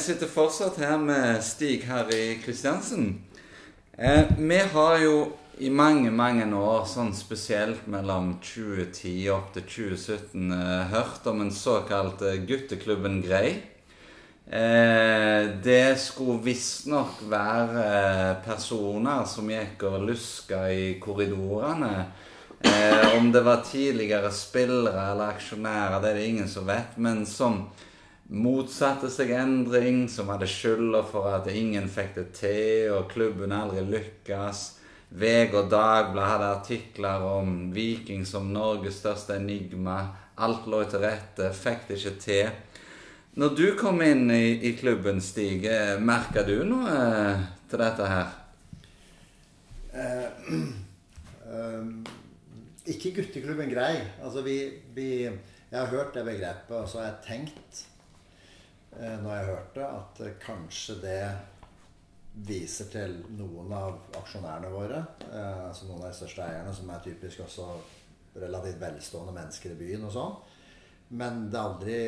Sitter fortsatt her med Stig Harry Kristiansen. Eh, vi har jo i mange, mange år, sånn spesielt mellom 2010 opp til 2017, eh, hørt om en såkalt eh, gutteklubben Grei. Eh, det skulle visstnok være personer som gikk og luska i korridorene. Om det var tidligere spillere eller aksjonærer, det er det ingen som vet. Men som motsatte seg endring, som hadde skylda for at ingen fikk det til, og klubben aldri lykkes. VG og Dagbladet hadde artikler om Viking som Norges største enigma. Alt lå til rette, fikk det ikke til. Når du kom inn i, i klubben, Stig, eh, merka du noe eh, til dette her? Eh, um, ikke gutteklubben Grei. Altså vi, vi, Jeg har hørt det begrepet, og så har jeg tenkt Eh, når jeg hørte, at eh, kanskje det viser til noen av aksjonærene våre. Eh, altså noen av de største eierne, som er typisk også relativt velstående mennesker i byen og sånn. Men det er aldri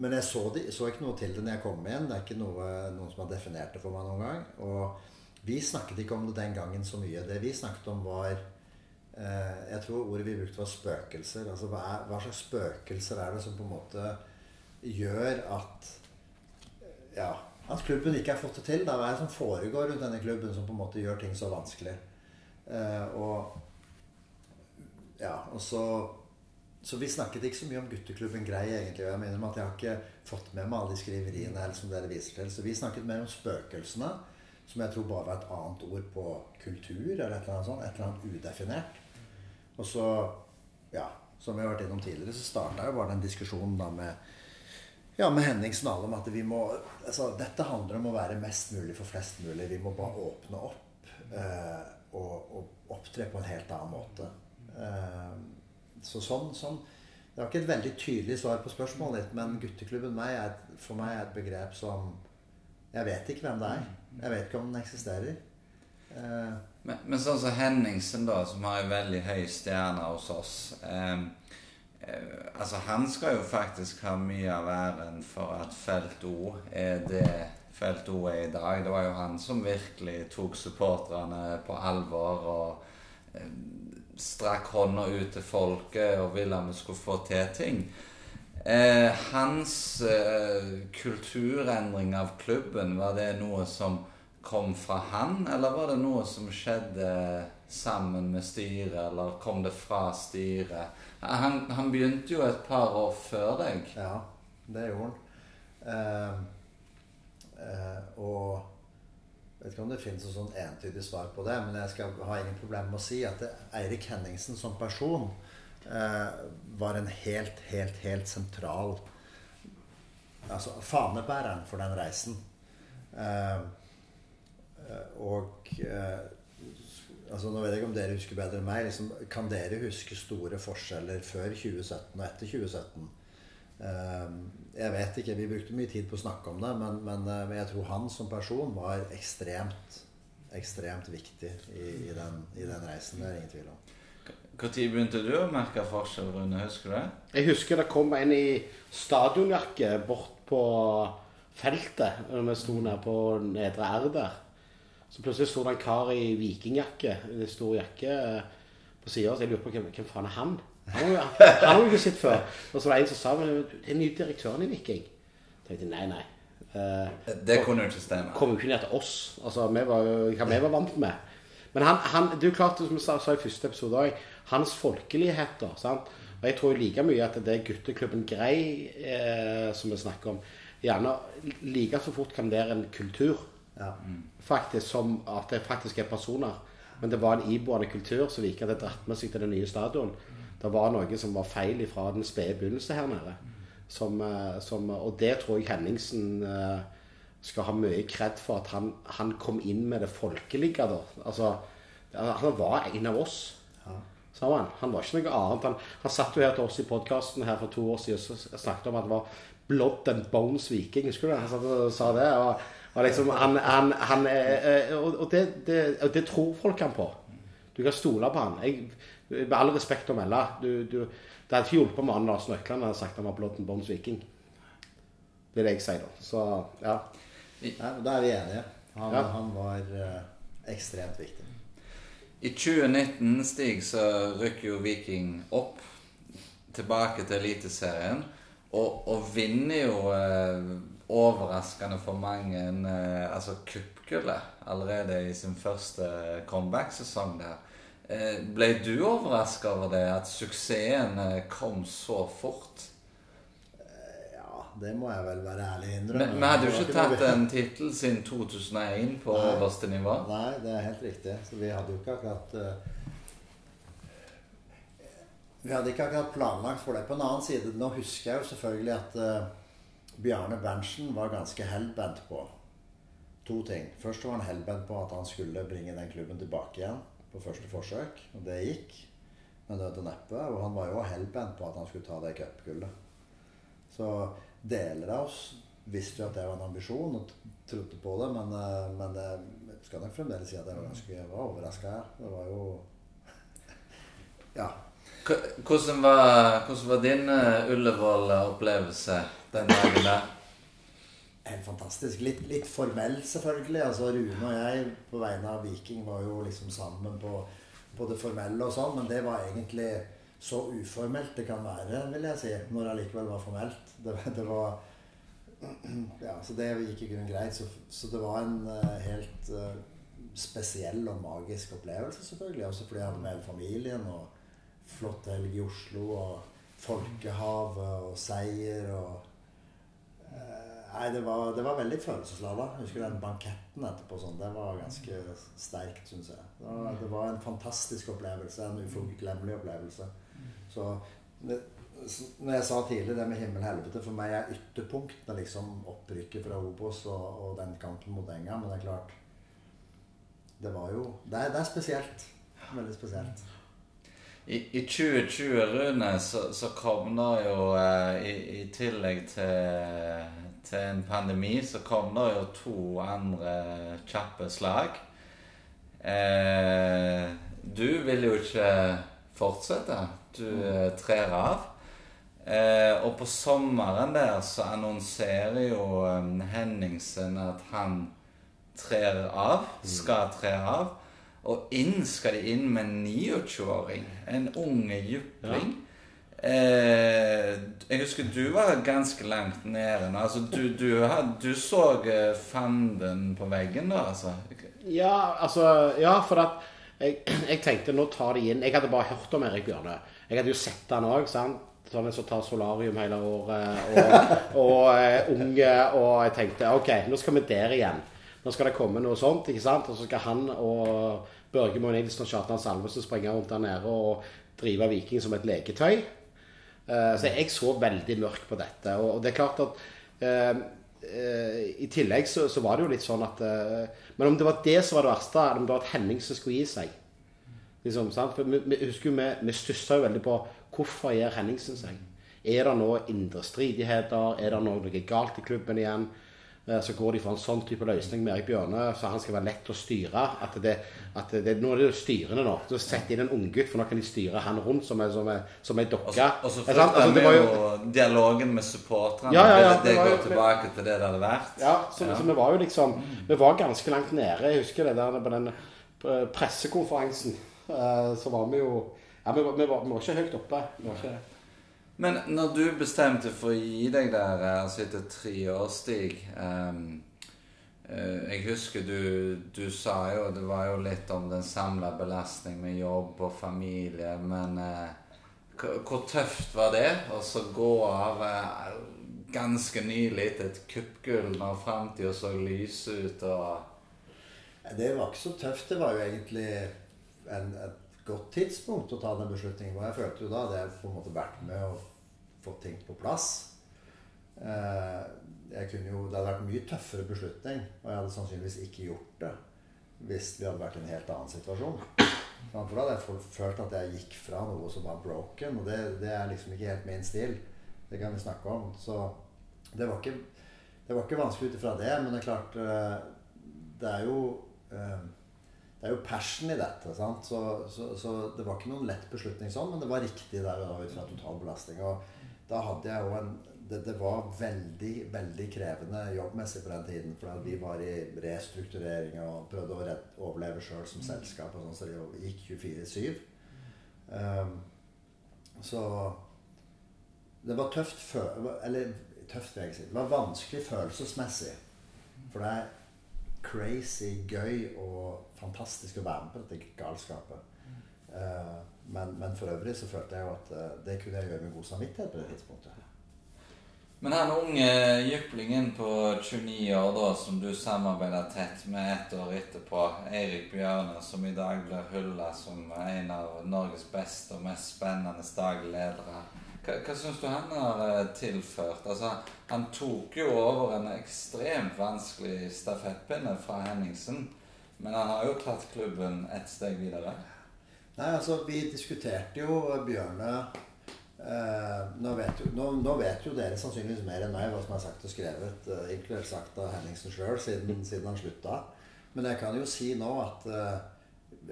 Men jeg så, de, så, ikke noe til det når jeg kom inn. Det er ikke noe, noen som har definert det for meg noen gang. Og vi snakket ikke om det den gangen så mye. Det vi snakket om, var eh, Jeg tror ordet vi brukte, var spøkelser. Altså hva, er, hva slags spøkelser er det som på en måte gjør at ja, at klubben ikke har fått det til. Hva er det som foregår rundt denne klubben som på en måte gjør ting så vanskelig? Eh, og ja, og så så vi snakket ikke så mye om gutteklubben Grei, egentlig. Og jeg mener at jeg har ikke fått med meg alle de skriveriene her som dere viser til. Så vi snakket mer om spøkelsene, som jeg tror bare var et annet ord på kultur, eller et eller annet sånt. Et eller annet udefinert. Og så, ja, som vi har vært innom tidligere, så starta jo bare den diskusjonen da med ja, med Henningsen alle om at vi må altså, Dette handler om å være mest mulig for flest mulig. Vi må bare åpne opp eh, og, og, opptre på en helt annen måte. Eh, så sånn, sånn Det var ikke et veldig tydelig svar på spørsmålet ditt, men gutteklubben meg er, for meg er et begrep som Jeg vet ikke hvem det er. Jeg vet ikke om den eksisterer. Eh, men, men, sånn som Henningsen, da, som har en veldig høy stjerne hos oss eh, altså, han skal jo faktisk ha mye av æren for at Felt O er det Felt O er i dag. Det var jo han som virkelig tok supporterne på alvor og eh, strakk hånda ut til folket og ville at vi skulle få til ting. Eh, hans eh, kulturendring av klubben, var det noe som kom fra han, eller var det noe som skjedde sammen med styret, eller kom det fra styret? Han, han, begynte jo et par år før deg. Ja, det gjorde han. Eh, uh, og jeg vet ikke om det finnes et sånn entydig svar på det, men jeg skal ha ingen problemer med å si at Eirik Henningsen som person eh, var en helt, helt, helt sentral Altså fanebæreren for den reisen. Og altså Nå vet jeg ikke om dere husker bedre enn meg. Liksom, kan dere huske store forskjeller før 2017 og etter 2017? Ehm, jeg vet ikke. Vi brukte mye tid på å snakke om det, men, men, eh, men jeg tror han som person var ekstremt, ekstremt viktig i, i, den, i den reisen. Det er ingen tvil om. Når begynte du å merke forskjell, Rune? Husker du det? Jeg husker det kom en i stadionjakke bort på feltet når vi sto nede på Nedre R der. Så plutselig sto det en kar i vikingjakke, en stor jakke, eh, på sida. Så jeg lurte på hvem, hvem faen er han? Han har jo ikke sett før. Og så var det en som sa det er nye direktøren i Viking. Så tenkte nei, nei. Uh, det kunne jo ikke stemme. Kom jo ikke ned til oss. Altså, vi var Hva vi var vant med. Men han, han, det er jo klart, som vi sa, sa i første episode òg, hans folkeligheter. sant? Og jeg tror like mye at det er gutteklubben Grei eh, som vi snakker om. Gjerne like så fort kan være en kultur. Ja. Faktisk som at det faktisk er personer. Men det var en iboende kultur som ikke hadde dratt med seg til den nye stadion. Det var noe som var feil fra den spede begynnelse her nede. Som, eh, som, og det tror jeg Henningsen eh, skal ha mye kred for at han, han, kom inn med det folkelige. da. Altså, han var en av oss. Ja. Han. han var ikke noe annet. Han, han satt jo her til oss i podkasten her for to år siden og snakket om at det var blood and bones viking. Husker du det? Han sa det. og og, liksom, han, han, han, og det, det, det, tror folk han på. Du kan stole på han. Jeg, med all respekt å melde. Du, du, det hadde ikke hjulpet om Arne Larsen Økland hadde sagt han var Blood and Bones Viking. vil jeg si, da. Så ja. Nei, Da er vi enige. Han, Ja. han var eh, ekstremt viktig. I 2019, Stig, så rykker jo Viking opp tilbake til Eliteserien. Og, og vinner jo eh, overraskende for mange eh, altså kuppgullet allerede i sin første comeback-sesong der. Eh, ble du overraska over det, at suksessen eh, kom så fort? Ja, det må jeg vel være ærlig Men innrømme. vi hadde jo ikke tatt en tittel siden 2001 på Nei. øverste nivå. Nei, det er helt riktig. Så vi hadde jo ikke akkurat uh, Vi hadde ikke akkurat planlagt for det. På en annen side, nå husker jeg jo selvfølgelig at eh, Bjarne Berntsen var ganske hellbent på to ting. Først var han hellbent på at han skulle bringe den klubben tilbake igjen på første forsøk. Og det gikk med nød og neppe. Og han var jo hellbent på at han skulle ta det cupgullet. Så deler av oss visste jo at det var en ambisjon og trodde på det, men, eh, men jeg skal nok fremdeles si at jeg var ganske overraska. Det var jo Ja. Hvordan var, hvordan var din eh, Ullevål-opplevelse den dagen der? Helt fantastisk. Litt, litt formell, selvfølgelig. Altså Rune og jeg på vegne av Viking var jo liksom sammen på, på det formelle og sånn, men det var egentlig så uformelt det kan være, vil jeg si, når det allikevel var formelt. Det, det var Ja, så det gikk i grunnen greit. Så, så det var en uh, helt uh, spesiell og magisk opplevelse, selvfølgelig. Også fordi jeg hadde med hele familien, og flott helg i Oslo, og Folkehavet og seier og Nei, det var, det var veldig følelseslada. Husker den banketten etterpå. Sånn, det var ganske sterkt, syns jeg. Det var, det var en fantastisk opplevelse. En uforglemmelig opplevelse. Så når jeg sa tidligere det med himmel-helvete For meg er ytterpunktene liksom opprykket fra Obos og, og den kampen mot Enga. Men det er klart Det var jo Det det er spesielt. Veldig spesielt. I, I 2020, Rune, så, så kom det jo eh, i, I tillegg til, til en pandemi, så kom det jo to andre kjappe slag. Eh, du vil jo ikke fortsette. Du eh, trer av. Eh, og på sommeren der så annonserer jo eh, Henningsen at han trer av. Skal tre av. Og inn skal de inn med en 29-åring. En unge jypling. Eh, jeg husker du var ganske langt nede. Altså, du, du, du så eh, fanden på veggen da, altså. Ja, altså Ja, for at jeg, jeg tenkte nå tar de inn Jeg hadde bare hørt om Erik Bjørne. Jeg hadde jo sett han òg, sant. Sånn en som tar solarium hele året, og, og eh, unge. Og jeg tenkte OK, nå skal vi der igjen. Nå skal det komme noe sånt, ikke sant. Og så skal han og Børge Moe Nilsen og Kjartan Salvesen springe rundt der nede og drive Viking som et leketøy. Eh, Så jeg så veldig mørkt på dette. Og det er klart at eh, eh, I tillegg så, så var det jo litt sånn at Men om det var det som var det verste, eller om det var at Henningsen skulle gi seg liksom? For vi, vi husker jo vi, vi stussa jo veldig på hvorfor gjør Henningsen seg? Er det nå indre stridigheter? Er det noe galt i klubben igjen? Eh, Så går de for en sånn type løsning med Erik Bjørne, så han skal være lett å styre. At det, at det, nå er det jo styrende nå. Så Sett inn en unggutt, for nå kan de styre han rundt som ei dokke. og så fulgte Altså, det var jo dialogen med supporterne. Ja, ja, ja, det, det går jo- tilbake til det det hadde vært. Ja, så, så vi var jo liksom Vi var ganske langt nede. Jeg husker det der på den eh, pressekonferansen. eh, Så var vi jo Ja, vi var, vi var, vi var ikke høyt oppe. Vi var ikke det. Men når du bestemte for å gi deg der, eh, altså etter tre år, Stig um, uh, Jeg husker du, du sa jo Det var jo litt om den samla belastning med jobb og familie, men uh, hvor tøft var det å gå av uh, ganske nylig til et kuppgull når framtida så lys ut og Det var ikke så tøft. Det var jo egentlig en, et godt tidspunkt å ta den beslutningen. Og jeg følte jo da at jeg på en måte vært med og fått ting på plass. Eh, jo, Det hadde vært en mye tøffere beslutning, og jeg hadde sannsynligvis ikke gjort det hvis vi hadde vært i en helt annen situasjon. For da hadde jeg følt at jeg gikk fra noe som var broken, og det, det er liksom ikke helt min stil. Det kan vi snakke om. Så det var ikke, det var ikke vanskelig ut ifra det, men det er klart eh, Det er jo eh, det er jo passion i dette. sant? Så, så, så det var ikke noen lett beslutning sånn, men det var riktig der og da ut fra totalbelastning. Da hadde jeg jo en det, det, var veldig veldig krevende jobbmessig på den tiden. For vi var i restrukturering og prøvde å redd, overleve sjøl som selskap. Og sånn, så det gikk 24-7. Um, så det var tøft Eller tøft, vil jeg si. Det var vanskelig følelsesmessig. For det er crazy gøy og fantastisk å være med på dette galskapet. Uh, men, men, for øvrig så følte jeg jo at uh, det kunne jeg gjøre med god samvittighet på det tidspunktet. Men han unge jyplingen på 29 år da, som du samarbeider tett med ett år etterpå, Eirik Bjørne, som i dag blir hylla som en av Norges beste og mest spennende daglige ledere. Hva, hva syns du han har eh, tilført? Altså, han tok jo over en ekstremt vanskelig stafettpinne fra Henningsen. Men han har jo tatt klubben ett steg videre. Nei, altså, vi diskuterte jo Bjørne Eh, nå, vet jo, nå, nå, vet jo, dere sannsynligvis mer enn meg hva som er sagt og skrevet, eh, inkludert sagt av Henningsen sjøl, siden, siden, han slutta. Men jeg kan jo si nå at uh,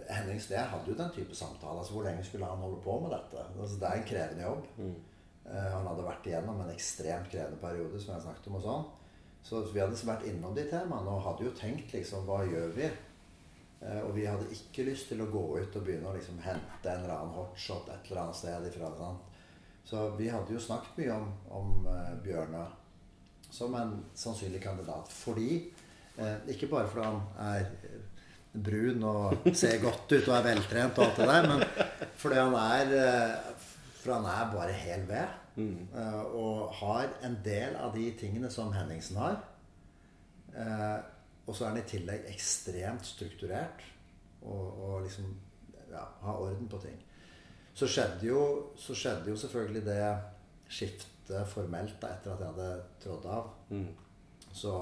Henningsen jeg hadde jo den type samtale. Altså, hvor lenge skulle han holde på med dette? Altså, det er en krevende jobb. Mm. Uh, han hadde vært igjennom en ekstremt krevende periode, som jeg snakket om. og sånn. Så vi hadde vært innom de temaene og hadde jo tenkt liksom Hva gjør vi? Uh, og vi hadde ikke lyst til å gå ut og begynne å liksom hente en eller annen hotshot et eller annet sted ifra. Sant? Så vi hadde jo snakket mye om, om uh, Bjørnar som en sannsynlig kandidat. Fordi Ikke bare fordi han er brun og ser godt ut og er veltrent og alt det der, men fordi han er uh, For han er bare hel ved. Mm. og har en del av de tingene som Henningsen har. og så er han i tillegg ekstremt strukturert og, og liksom ja, har orden på ting. Så skjedde jo, så skjedde jo selvfølgelig det skiftet formelt da, etter at jeg hadde trådt av. Mm. Så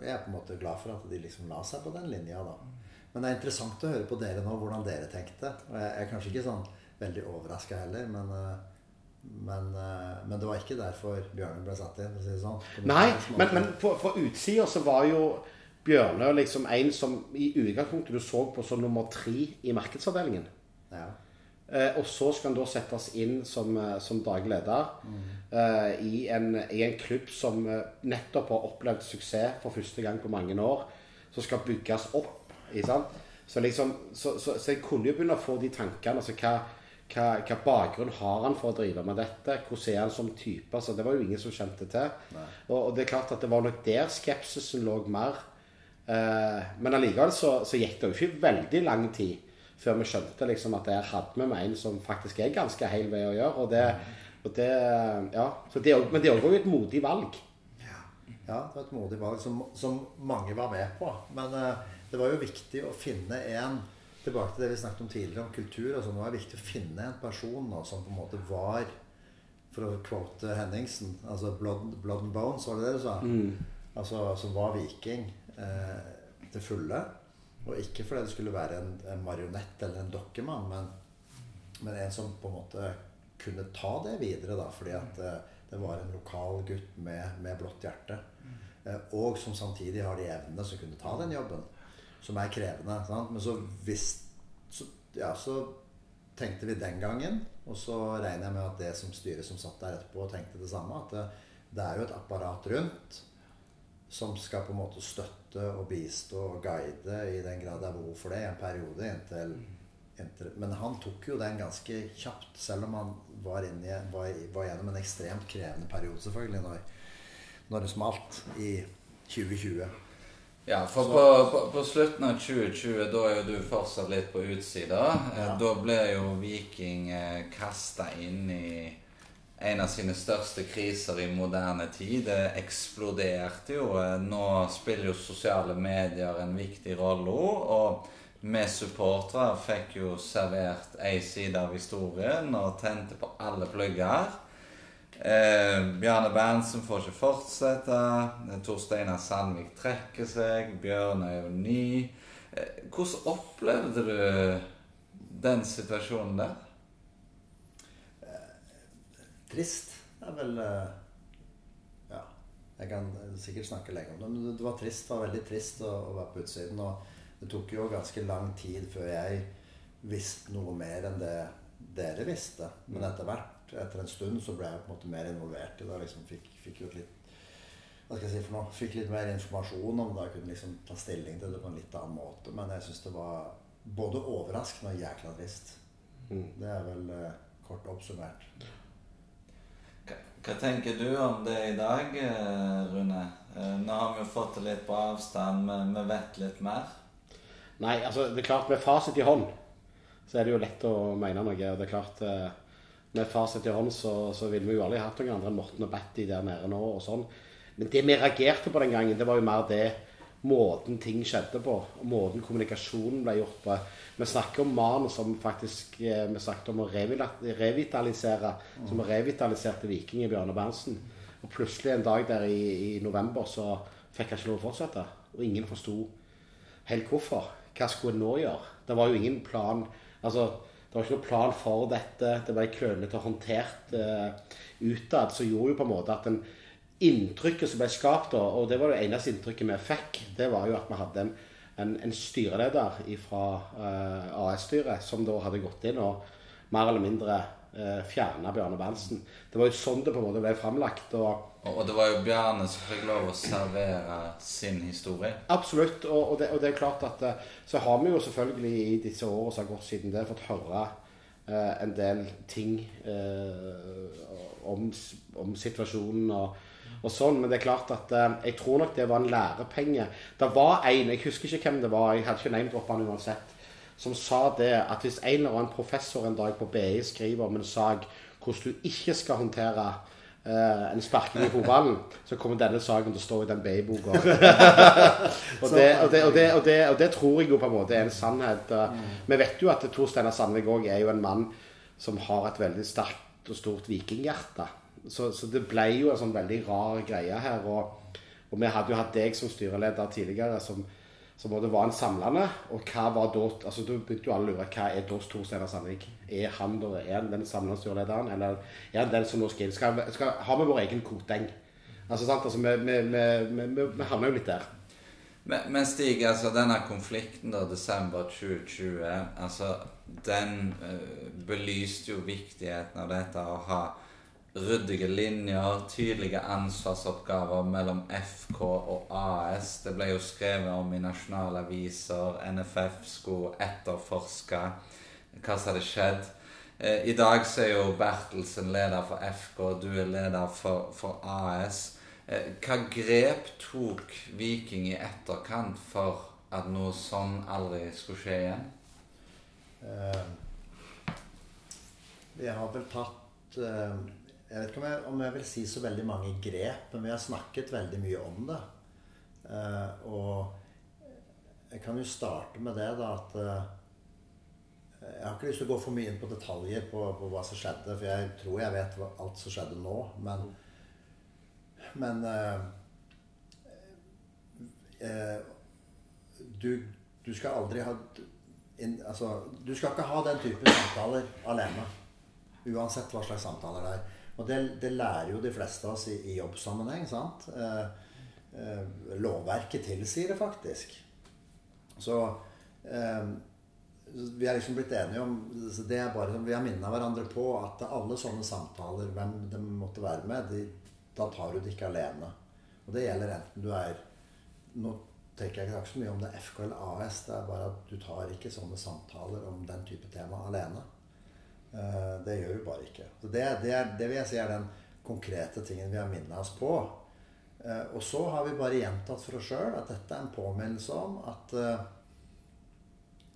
jeg er på en måte glad for at de liksom la seg på den linja. da. Men det er interessant å høre på dere nå, hvordan dere tenkte. Og jeg er kanskje ikke sånn veldig overraska heller, men, eh, men, eh, men, det var ikke derfor Bjørne ble satt inn. for å si det sånn. Nei, men, men på, på utsida så var jo Bjørne liksom en som i utgangspunktet du så på som nummer tre i markedsavdelingen. Ja. Eh, og så skal han da settes inn som, eh, som daglig leder mm. eh, i, en, i, en, klubb som eh, nettopp har opplevd suksess for første gang på mange år. Som skal bygges opp. Så, liksom, så, så, så, jeg kunne jo begynne å få de tankene. altså hva, hva, hva, bakgrunn har han for å drive med dette? Hvordan er han som type? Altså, det var jo ingen som kjente til. Og, og, det er klart at det var nok der skepsisen lå mer. Eh, men allikevel så, så gikk det jo ikke veldig lang tid før vi skjønte liksom at der hadde med meg en som faktisk er ganske heil vei å gjøre. Og det, og det, ja, det, men det var jo et modig valg. Ja. ja, det var et modig valg som, som mange var med på. Men uh, det var jo viktig å finne en Tilbake til det vi snakket om tidligere, om kultur. Altså, det var viktig å finne en person nå, som på en måte var For å quote Henningsen altså blood, blood and bones, var det det du sa? Mm. Altså som var viking eh, til fulle. Og ikke fordi det skulle være en, en marionett eller en dokkemann, men, men, en som på en måte kunne ta det videre, da, fordi at uh, det var en lokal gutt med, med blått hjerte. Uh, og som samtidig har de evnene som kunne ta den jobben. Som er krevende. Sant? Men så, hvis, så, ja, så tenkte vi den gangen, og så regner jeg med at det som styret som satt der etterpå, tenkte det samme. At det, det er jo et apparat rundt som skal på en måte støtte og bistå og guide i den grad det er behov for det i en periode. Inntil, inntil, men han tok jo den ganske kjapt, selv om han var, i, var, var gjennom en ekstremt krevende periode, selvfølgelig, når, når det smalt i 2020. Ja, for på, på, på, slutten av 2020, da er jo du fortsatt litt på utsida. Ja. Da ble jo Viking eh, kasta inn i en av sine største kriser i moderne tid. Det eksploderte jo. Nå spiller jo sosiale medier en viktig rolle Og vi supportere fikk jo servert ei side av historien og tente på alle plugger. Eh, Bjarne Berntsen får ikke fortsette. Tor Steinar Sandvik trekker seg. Bjørn er jo ny. Eh, hvordan opplevde du den situasjonen der? Trist. Det er vel eh, Ja. Jeg kan sikkert snakke lenge om det, men det var trist. Det var veldig trist å, å være på utsiden. Og det tok jo ganske lang tid før jeg visste noe mer enn det dere visste. Men etter hvert, etter en stund, så ble jeg på en måte mer involvert i det. liksom Fikk, fikk jo litt hva skal jeg si for noe, fikk litt mer informasjon om det. Jeg kunne liksom ta stilling til det på en litt annen måte. Men jeg syns det var både overraskende og jækla trist. Mm. Det er vel eh, kort oppsummert. Hva, tenker du om det i dag, eh, Rune? Eh, Nå har vi jo fått det litt på avstand, men vi vet litt mer. Nei, altså det er klart med fasit i hånd så er det jo lett å mene noe. Og det er klart eh, med fasit i hånd så, så ville vi jo aldri hatt noen andre enn Morten og Batty der nede nå og sånn. Men det vi reagerte på den gangen, det var jo mer det måten ting skjedde på. og Måten kommunikasjonen ble gjort på. Vi snakker om manus som faktisk eh, Vi snakket om å revitalisere. Som revitaliserte Viking i Bjørne Berntsen. Og plutselig en dag der i, i november så fikk han ikke lov å fortsette. Og ingen forsto helt hvorfor. Hva skulle en nå gjøre? Det var jo ingen plan Altså, det var ikke noen plan for dette. Det ble klønete håndtert uh, utad. Som gjorde jo på en måte at den inntrykket som ble skapt, og det var det eneste inntrykket vi fikk, det var jo at vi hadde en, en, en styreleder fra AS-styret som da hadde gått inn og mer eller mindre uh, fjerna Bjarne Berntsen. Det var jo sånn det på en måte ble framlagt. og Og, og det var jo Bjarne som fikk lov å servere sin historie. Absolutt. Og, og, det, og det er klart at eh, Så har vi jo selvfølgelig i disse årene som har gått siden det, fått høre eh, en del ting eh, om, om situasjonen og, og sånn. Men det er klart at eh, jeg tror nok det var en lærepenge. Det var en, jeg husker ikke hvem det var, jeg hadde ikke name-droppa han uansett, som sa det at hvis en eller annen professor en dag på BI skriver om en sak hvordan du ikke skal håndtere Uh, en sparking i fotballen, så kommer denne saken til å stå i den BI-boka. og, og, og, og, og det tror jeg jo på en måte er en sannhet. Vi vet jo at Tor Steinar Sandvik òg er jo en mann som har et veldig sterkt og stort vikinghjerte. Så, så det ble jo en sånn veldig rar greie her. Og, og vi hadde jo hatt deg som styreleder tidligere, som, som både var en samlende. Og hva var da altså Da begynte jo alle å lure hva er Dos Tor Steinar Sandvik? Er han da, er han den samlende styrelederen, eller er han den som nå skal inn? Skal, skal, har vi vår egen Koteng? Altså, sant? Altså, vi, vi, vi, havner jo litt der. Men, Stig, altså denne konflikten da, desember 2020, altså den eh, belyste jo viktigheten av dette å ha ryddige linjer, tydelige ansvarsoppgaver mellom FK og AS. Det ble jo skrevet om i nasjonale aviser. NFF skulle etterforske hva som hadde skjedd. Eh, I dag så er jo Bertelsen leder for FK, du er leder for, for AS. Eh, hva grep tok Viking i etterkant for at noe sånn aldri skulle skje igjen? Eh, vi har vel tatt eh, Jeg vet ikke om jeg, om jeg vil si så veldig mange grep, men vi har snakket veldig mye om det. Eh, og jeg kan jo starte med det, da, at eh, Jeg har ikke lyst til å gå for mye inn på detaljer på, på hva som skjedde, for jeg tror jeg vet hva, alt som skjedde nå, men Men eh, eh, du, du skal aldri ha inn, altså, du skal ikke ha den typen samtaler alene. Uansett hva slags samtaler det er. Og det, det lærer jo de fleste av oss i, i jobbsammenheng. sant? Eh, eh, lovverket tilsier det faktisk. Så eh, vi er liksom blitt enige om det er bare, Vi har minna hverandre på at alle sånne samtaler, hvem de måtte være med, de, da tar du det ikke alene. Og det gjelder enten du er Nå tenker jeg ikke så mye om det er FK eller AS. Det er bare at du tar ikke sånne samtaler om den type tema alene. Eh, Det gjør du bare ikke. Så det, det, det vil jeg si er den konkrete tingen vi har minnet oss på. Eh, Og så har vi bare gjentatt for oss sjøl at dette er en påminnelse om at eh,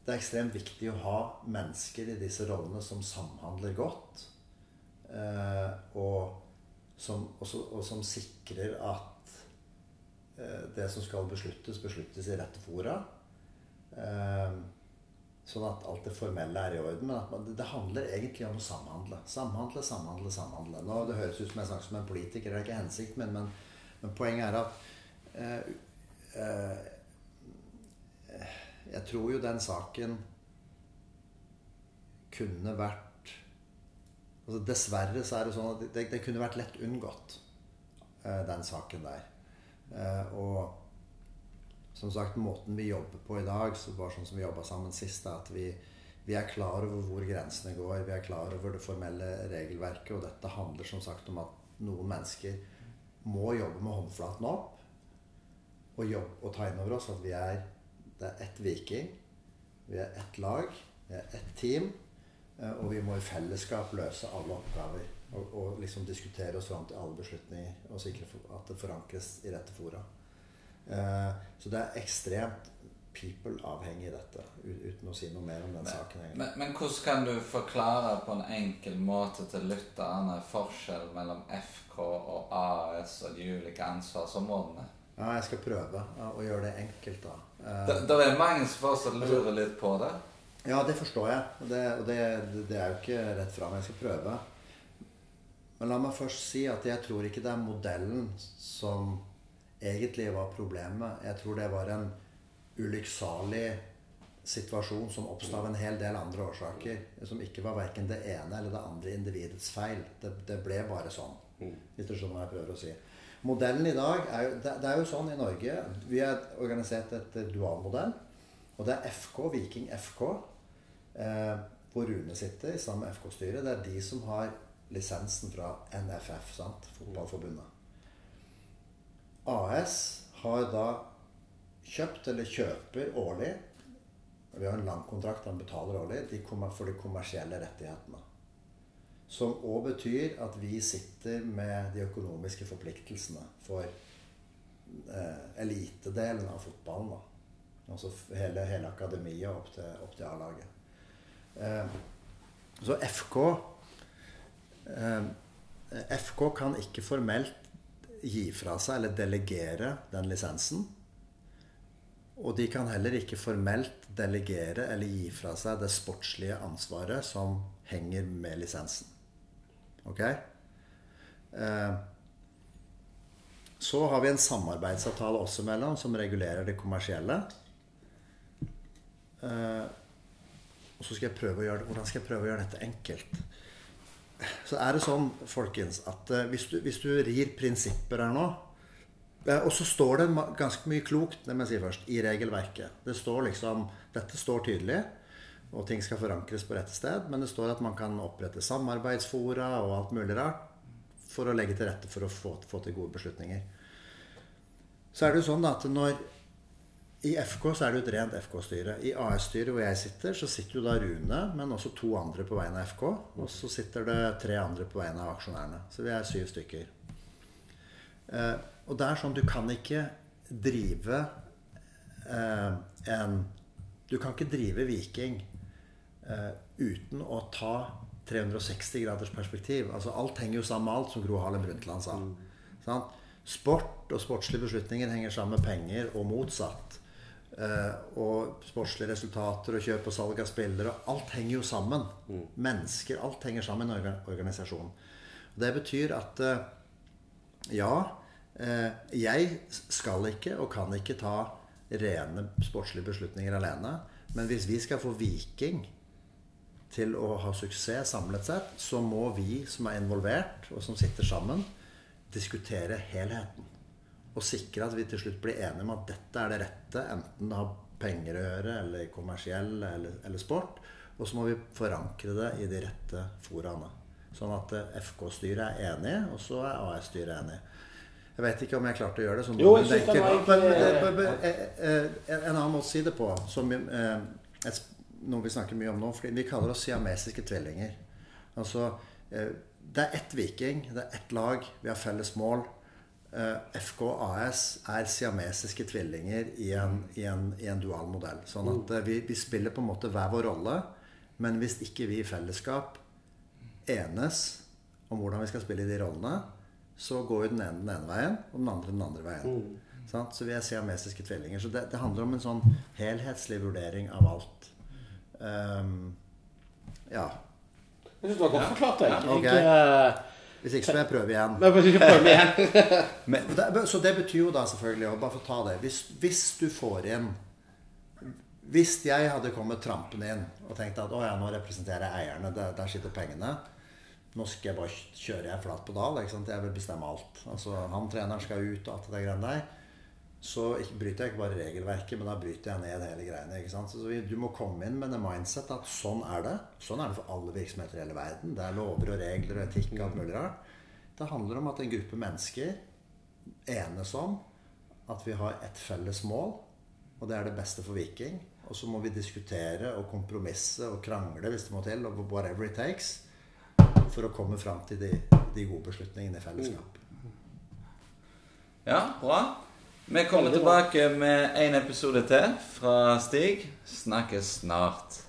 det er ekstremt viktig å ha mennesker i disse rollene som samhandler godt. Og som, og, og som sikrer at det som skal besluttes, besluttes i rette fora. Sånn at alt det formelle er i orden. Men at man, det handler egentlig om å samhandle. Samhandle, samhandle, samhandle. Nå, Det høres ut som jeg snakker som en politiker, det er ikke hensikten min, men, men poenget er at eh, eh, Jeg tror jo den saken kunne vært altså Dessverre så er det sånn at det, det kunne vært lett unngått, eh, den saken der. Eh, og som sagt, måten vi jobber på i dag, så bare sånn som vi jobba sammen sist, er at vi, vi er klar over hvor grensene går. Vi er klar over det formelle regelverket. Og dette handler som sagt om at noen mennesker må jobbe med håndflaten opp. Og, jobbe, og ta inn over oss at vi er det er ett Viking. Vi er ett lag. Vi er ett team. Eh, og vi må i fellesskap løse alle oppgaver. Og, og liksom diskutere oss fram til alle beslutninger. Og sikre at det forankres i rette fora. Eh, så det er ekstremt people-avhengig dette, uten å si noe mer om den men, saken. Men, men, hvordan kan du forklare på en enkel måte til lytterne forskjell mellom FK og AS og de ulike ansvarsområdene? Ja, jeg skal prøve å gjøre det enkelt, da. Det, det er mange som fortsatt lurer litt på det? Ja, det forstår jeg. Det, og det, det, er jo ikke rett fram. Jeg skal prøve. Men la meg først si at jeg tror ikke det er modellen som egentlig var problemet. Jeg tror det var en ulykksalig situasjon som oppsto av en hel del andre årsaker. Som ikke var verken det ene eller det andre individets feil. Det, det ble bare sånn. Mm. Hvis du skjønner hva jeg prøver å si. Modellen i dag er jo, det, det, er jo sånn i Norge Vi er organisert etter dualmodell. Og det er FK, Viking FK, eh, hvor Rune sitter sammen med FK-styret. Det er de som har lisensen fra NFF, sant? Fotballforbundet. AS har da kjøpt eller kjøper årlig Vi har en lang kontrakt, han betaler årlig de for de kommersielle rettighetene. Som òg betyr at vi sitter med de økonomiske forpliktelsene for eh, elitedelen av fotballen. da. Altså hele, hele akademiet opp til, opp til A-laget. Eh, så FK eh, FK kan ikke formelt gi fra seg eller delegere den lisensen. Og de kan heller ikke formelt delegere eller gi fra seg det sportslige ansvaret som henger med lisensen. Ok? Eh, så har vi en samarbeidsavtale også mellom som regulerer det kommersielle. Eh, og så skal jeg prøve å gjøre Hvordan skal jeg prøve å gjøre dette enkelt? Så er det sånn, folkens, at eh, hvis du, hvis du rir prinsipper her nå Eh, og så står det ganske mye klokt det må jeg si først, i regelverket. Det står liksom, Dette står tydelig, og ting skal forankres på rette sted. Men det står at man kan opprette samarbeidsfora og alt mulig rart for å legge til rette for å få, få til gode beslutninger. Så er det jo sånn at når i FK så er det jo et rent FK-styre. I AS-styret hvor jeg sitter, så sitter jo da Rune, men også to andre på vegne av FK. Og så sitter det tre andre på vegne av aksjonærene. Så vi er syv stykker. Eh, og det er sånn du kan ikke drive eh, en Du kan ikke drive Viking eh, uten å ta 360 graders perspektiv. Altså Alt henger jo sammen med alt, som Gro Harlem Brundtland sa. Mm. Sport og sportslige beslutninger henger sammen med penger, og motsatt. Eh, og sportslige resultater og kjøp og salg av spillere. Alt henger jo sammen. Mm. Mennesker. Alt henger sammen i en organisasjon. Det betyr at eh, ja, Eh, jeg skal ikke og kan ikke ta rene sportslige beslutninger alene. Men hvis vi skal få Viking til å ha suksess samlet sett, så må vi som er involvert, og som sitter sammen, diskutere helheten. Og sikre at vi til slutt blir enige om at dette er det rette, enten det har penger å gjøre, eller kommersiell, eller, eller sport. Og så må vi forankre det i de rette foraene. Sånn at FK-styret er enig, og så er AS-styret enig. Jeg vet ikke om jeg klarte å gjøre det sånn. Jo, jeg var ikke... Men, eh, en annen måte å si det på, som et, noe vi snakker mye om nå fordi Vi kaller oss siamesiske tvillinger. Altså Det er ett Viking, det er ett lag, vi har felles mål. FK AS er siamesiske tvillinger i en, i en, i en dual modell. Sånn at vi, vi, spiller på en måte hver vår rolle. Men hvis ikke vi i fellesskap enes om hvordan vi skal spille i de rollene, så går jo den ene den ene veien, og den andre den andre veien. Mm. Så vi er siamesiske tvillinger. Så det, det, handler om en sånn helhetslig vurdering av alt. Um, ja. Jeg syns du har godt forklart det. Ja, okay. Hvis ikke så må jeg prøve igjen. prøve igjen. Men, det, så det betyr jo da selvfølgelig, bare for å ta det hvis, hvis, du får inn Hvis jeg hadde kommet trampende inn og tenkt at å ja, nå representerer jeg eierne, der, der sitter pengene nå skal jeg bare kjøre jeg flat på dal. Jeg vil bestemme alt. Altså, Han treneren skal ut og alt det greiene der. Så bryter jeg ikke bare regelverket, men da bryter jeg ned hele greiene. ikke sant? Så Du må komme inn med det mindset at sånn er det. Sånn er det for alle virksomheter i hele verden. Det er lover og regler og etikk og alt mulig rart. Det handler om at en gruppe mennesker enes om at vi har ett felles mål, og det er det beste for Viking. Og så må vi diskutere og kompromisse og krangle hvis det må til, og whatever it takes, for å komme fram til de, de gode beslutningene i fellesskap. Ja, bra. Vi kommer tilbake med en episode til fra Stig. Snakkes snart.